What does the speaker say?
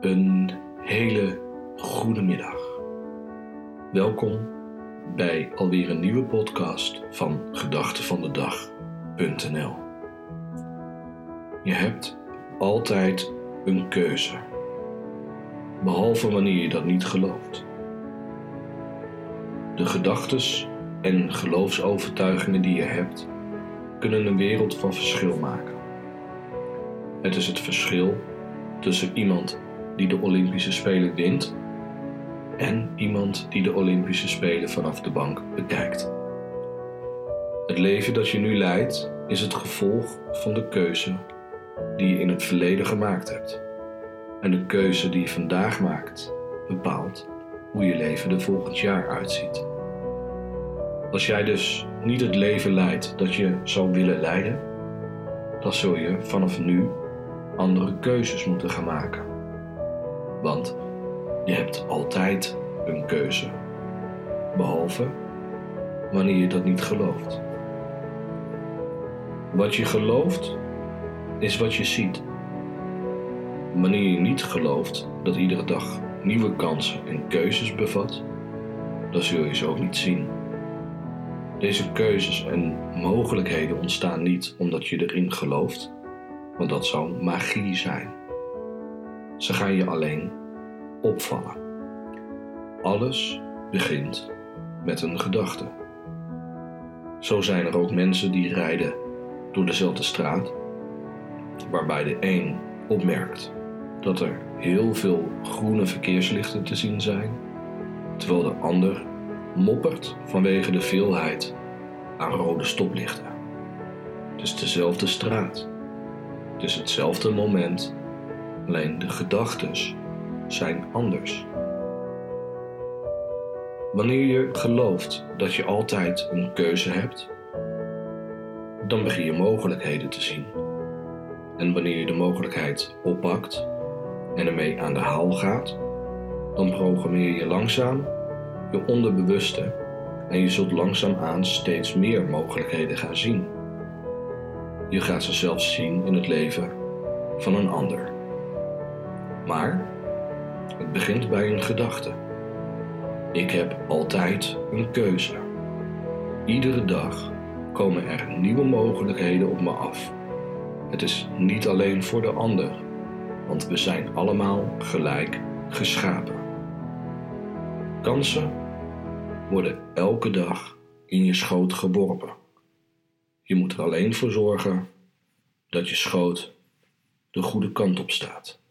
Een hele goede middag. Welkom bij alweer een nieuwe podcast van gedachtevandedag.nl. Je hebt altijd een keuze, behalve wanneer je dat niet gelooft. De gedachtes en geloofsovertuigingen die je hebt, kunnen een wereld van verschil maken. Het is het verschil tussen iemand die de Olympische Spelen wint en iemand die de Olympische Spelen vanaf de bank bekijkt. Het leven dat je nu leidt is het gevolg van de keuze die je in het verleden gemaakt hebt. En de keuze die je vandaag maakt bepaalt hoe je leven er volgend jaar uitziet. Als jij dus niet het leven leidt dat je zou willen leiden, dan zul je vanaf nu andere keuzes moeten gaan maken. Want je hebt altijd een keuze, behalve wanneer je dat niet gelooft. Wat je gelooft is wat je ziet. Wanneer je niet gelooft dat iedere dag nieuwe kansen en keuzes bevat, dan zul je ze ook niet zien. Deze keuzes en mogelijkheden ontstaan niet omdat je erin gelooft, want dat zou magie zijn. Ze gaan je alleen opvallen. Alles begint met een gedachte. Zo zijn er ook mensen die rijden door dezelfde straat, waarbij de een opmerkt dat er heel veel groene verkeerslichten te zien zijn, terwijl de ander moppert vanwege de veelheid aan rode stoplichten. Het is dezelfde straat. Het is hetzelfde moment, alleen de gedachtes zijn anders. Wanneer je gelooft dat je altijd een keuze hebt, dan begin je mogelijkheden te zien. En wanneer je de mogelijkheid oppakt en ermee aan de haal gaat, dan programmeer je langzaam je onderbewuste en je zult langzaamaan steeds meer mogelijkheden gaan zien. Je gaat ze zelfs zien in het leven van een ander. Maar het begint bij een gedachte. Ik heb altijd een keuze. Iedere dag komen er nieuwe mogelijkheden op me af. Het is niet alleen voor de ander, want we zijn allemaal gelijk geschapen. Kansen worden elke dag in je schoot geworpen. Je moet er alleen voor zorgen dat je schoot de goede kant op staat.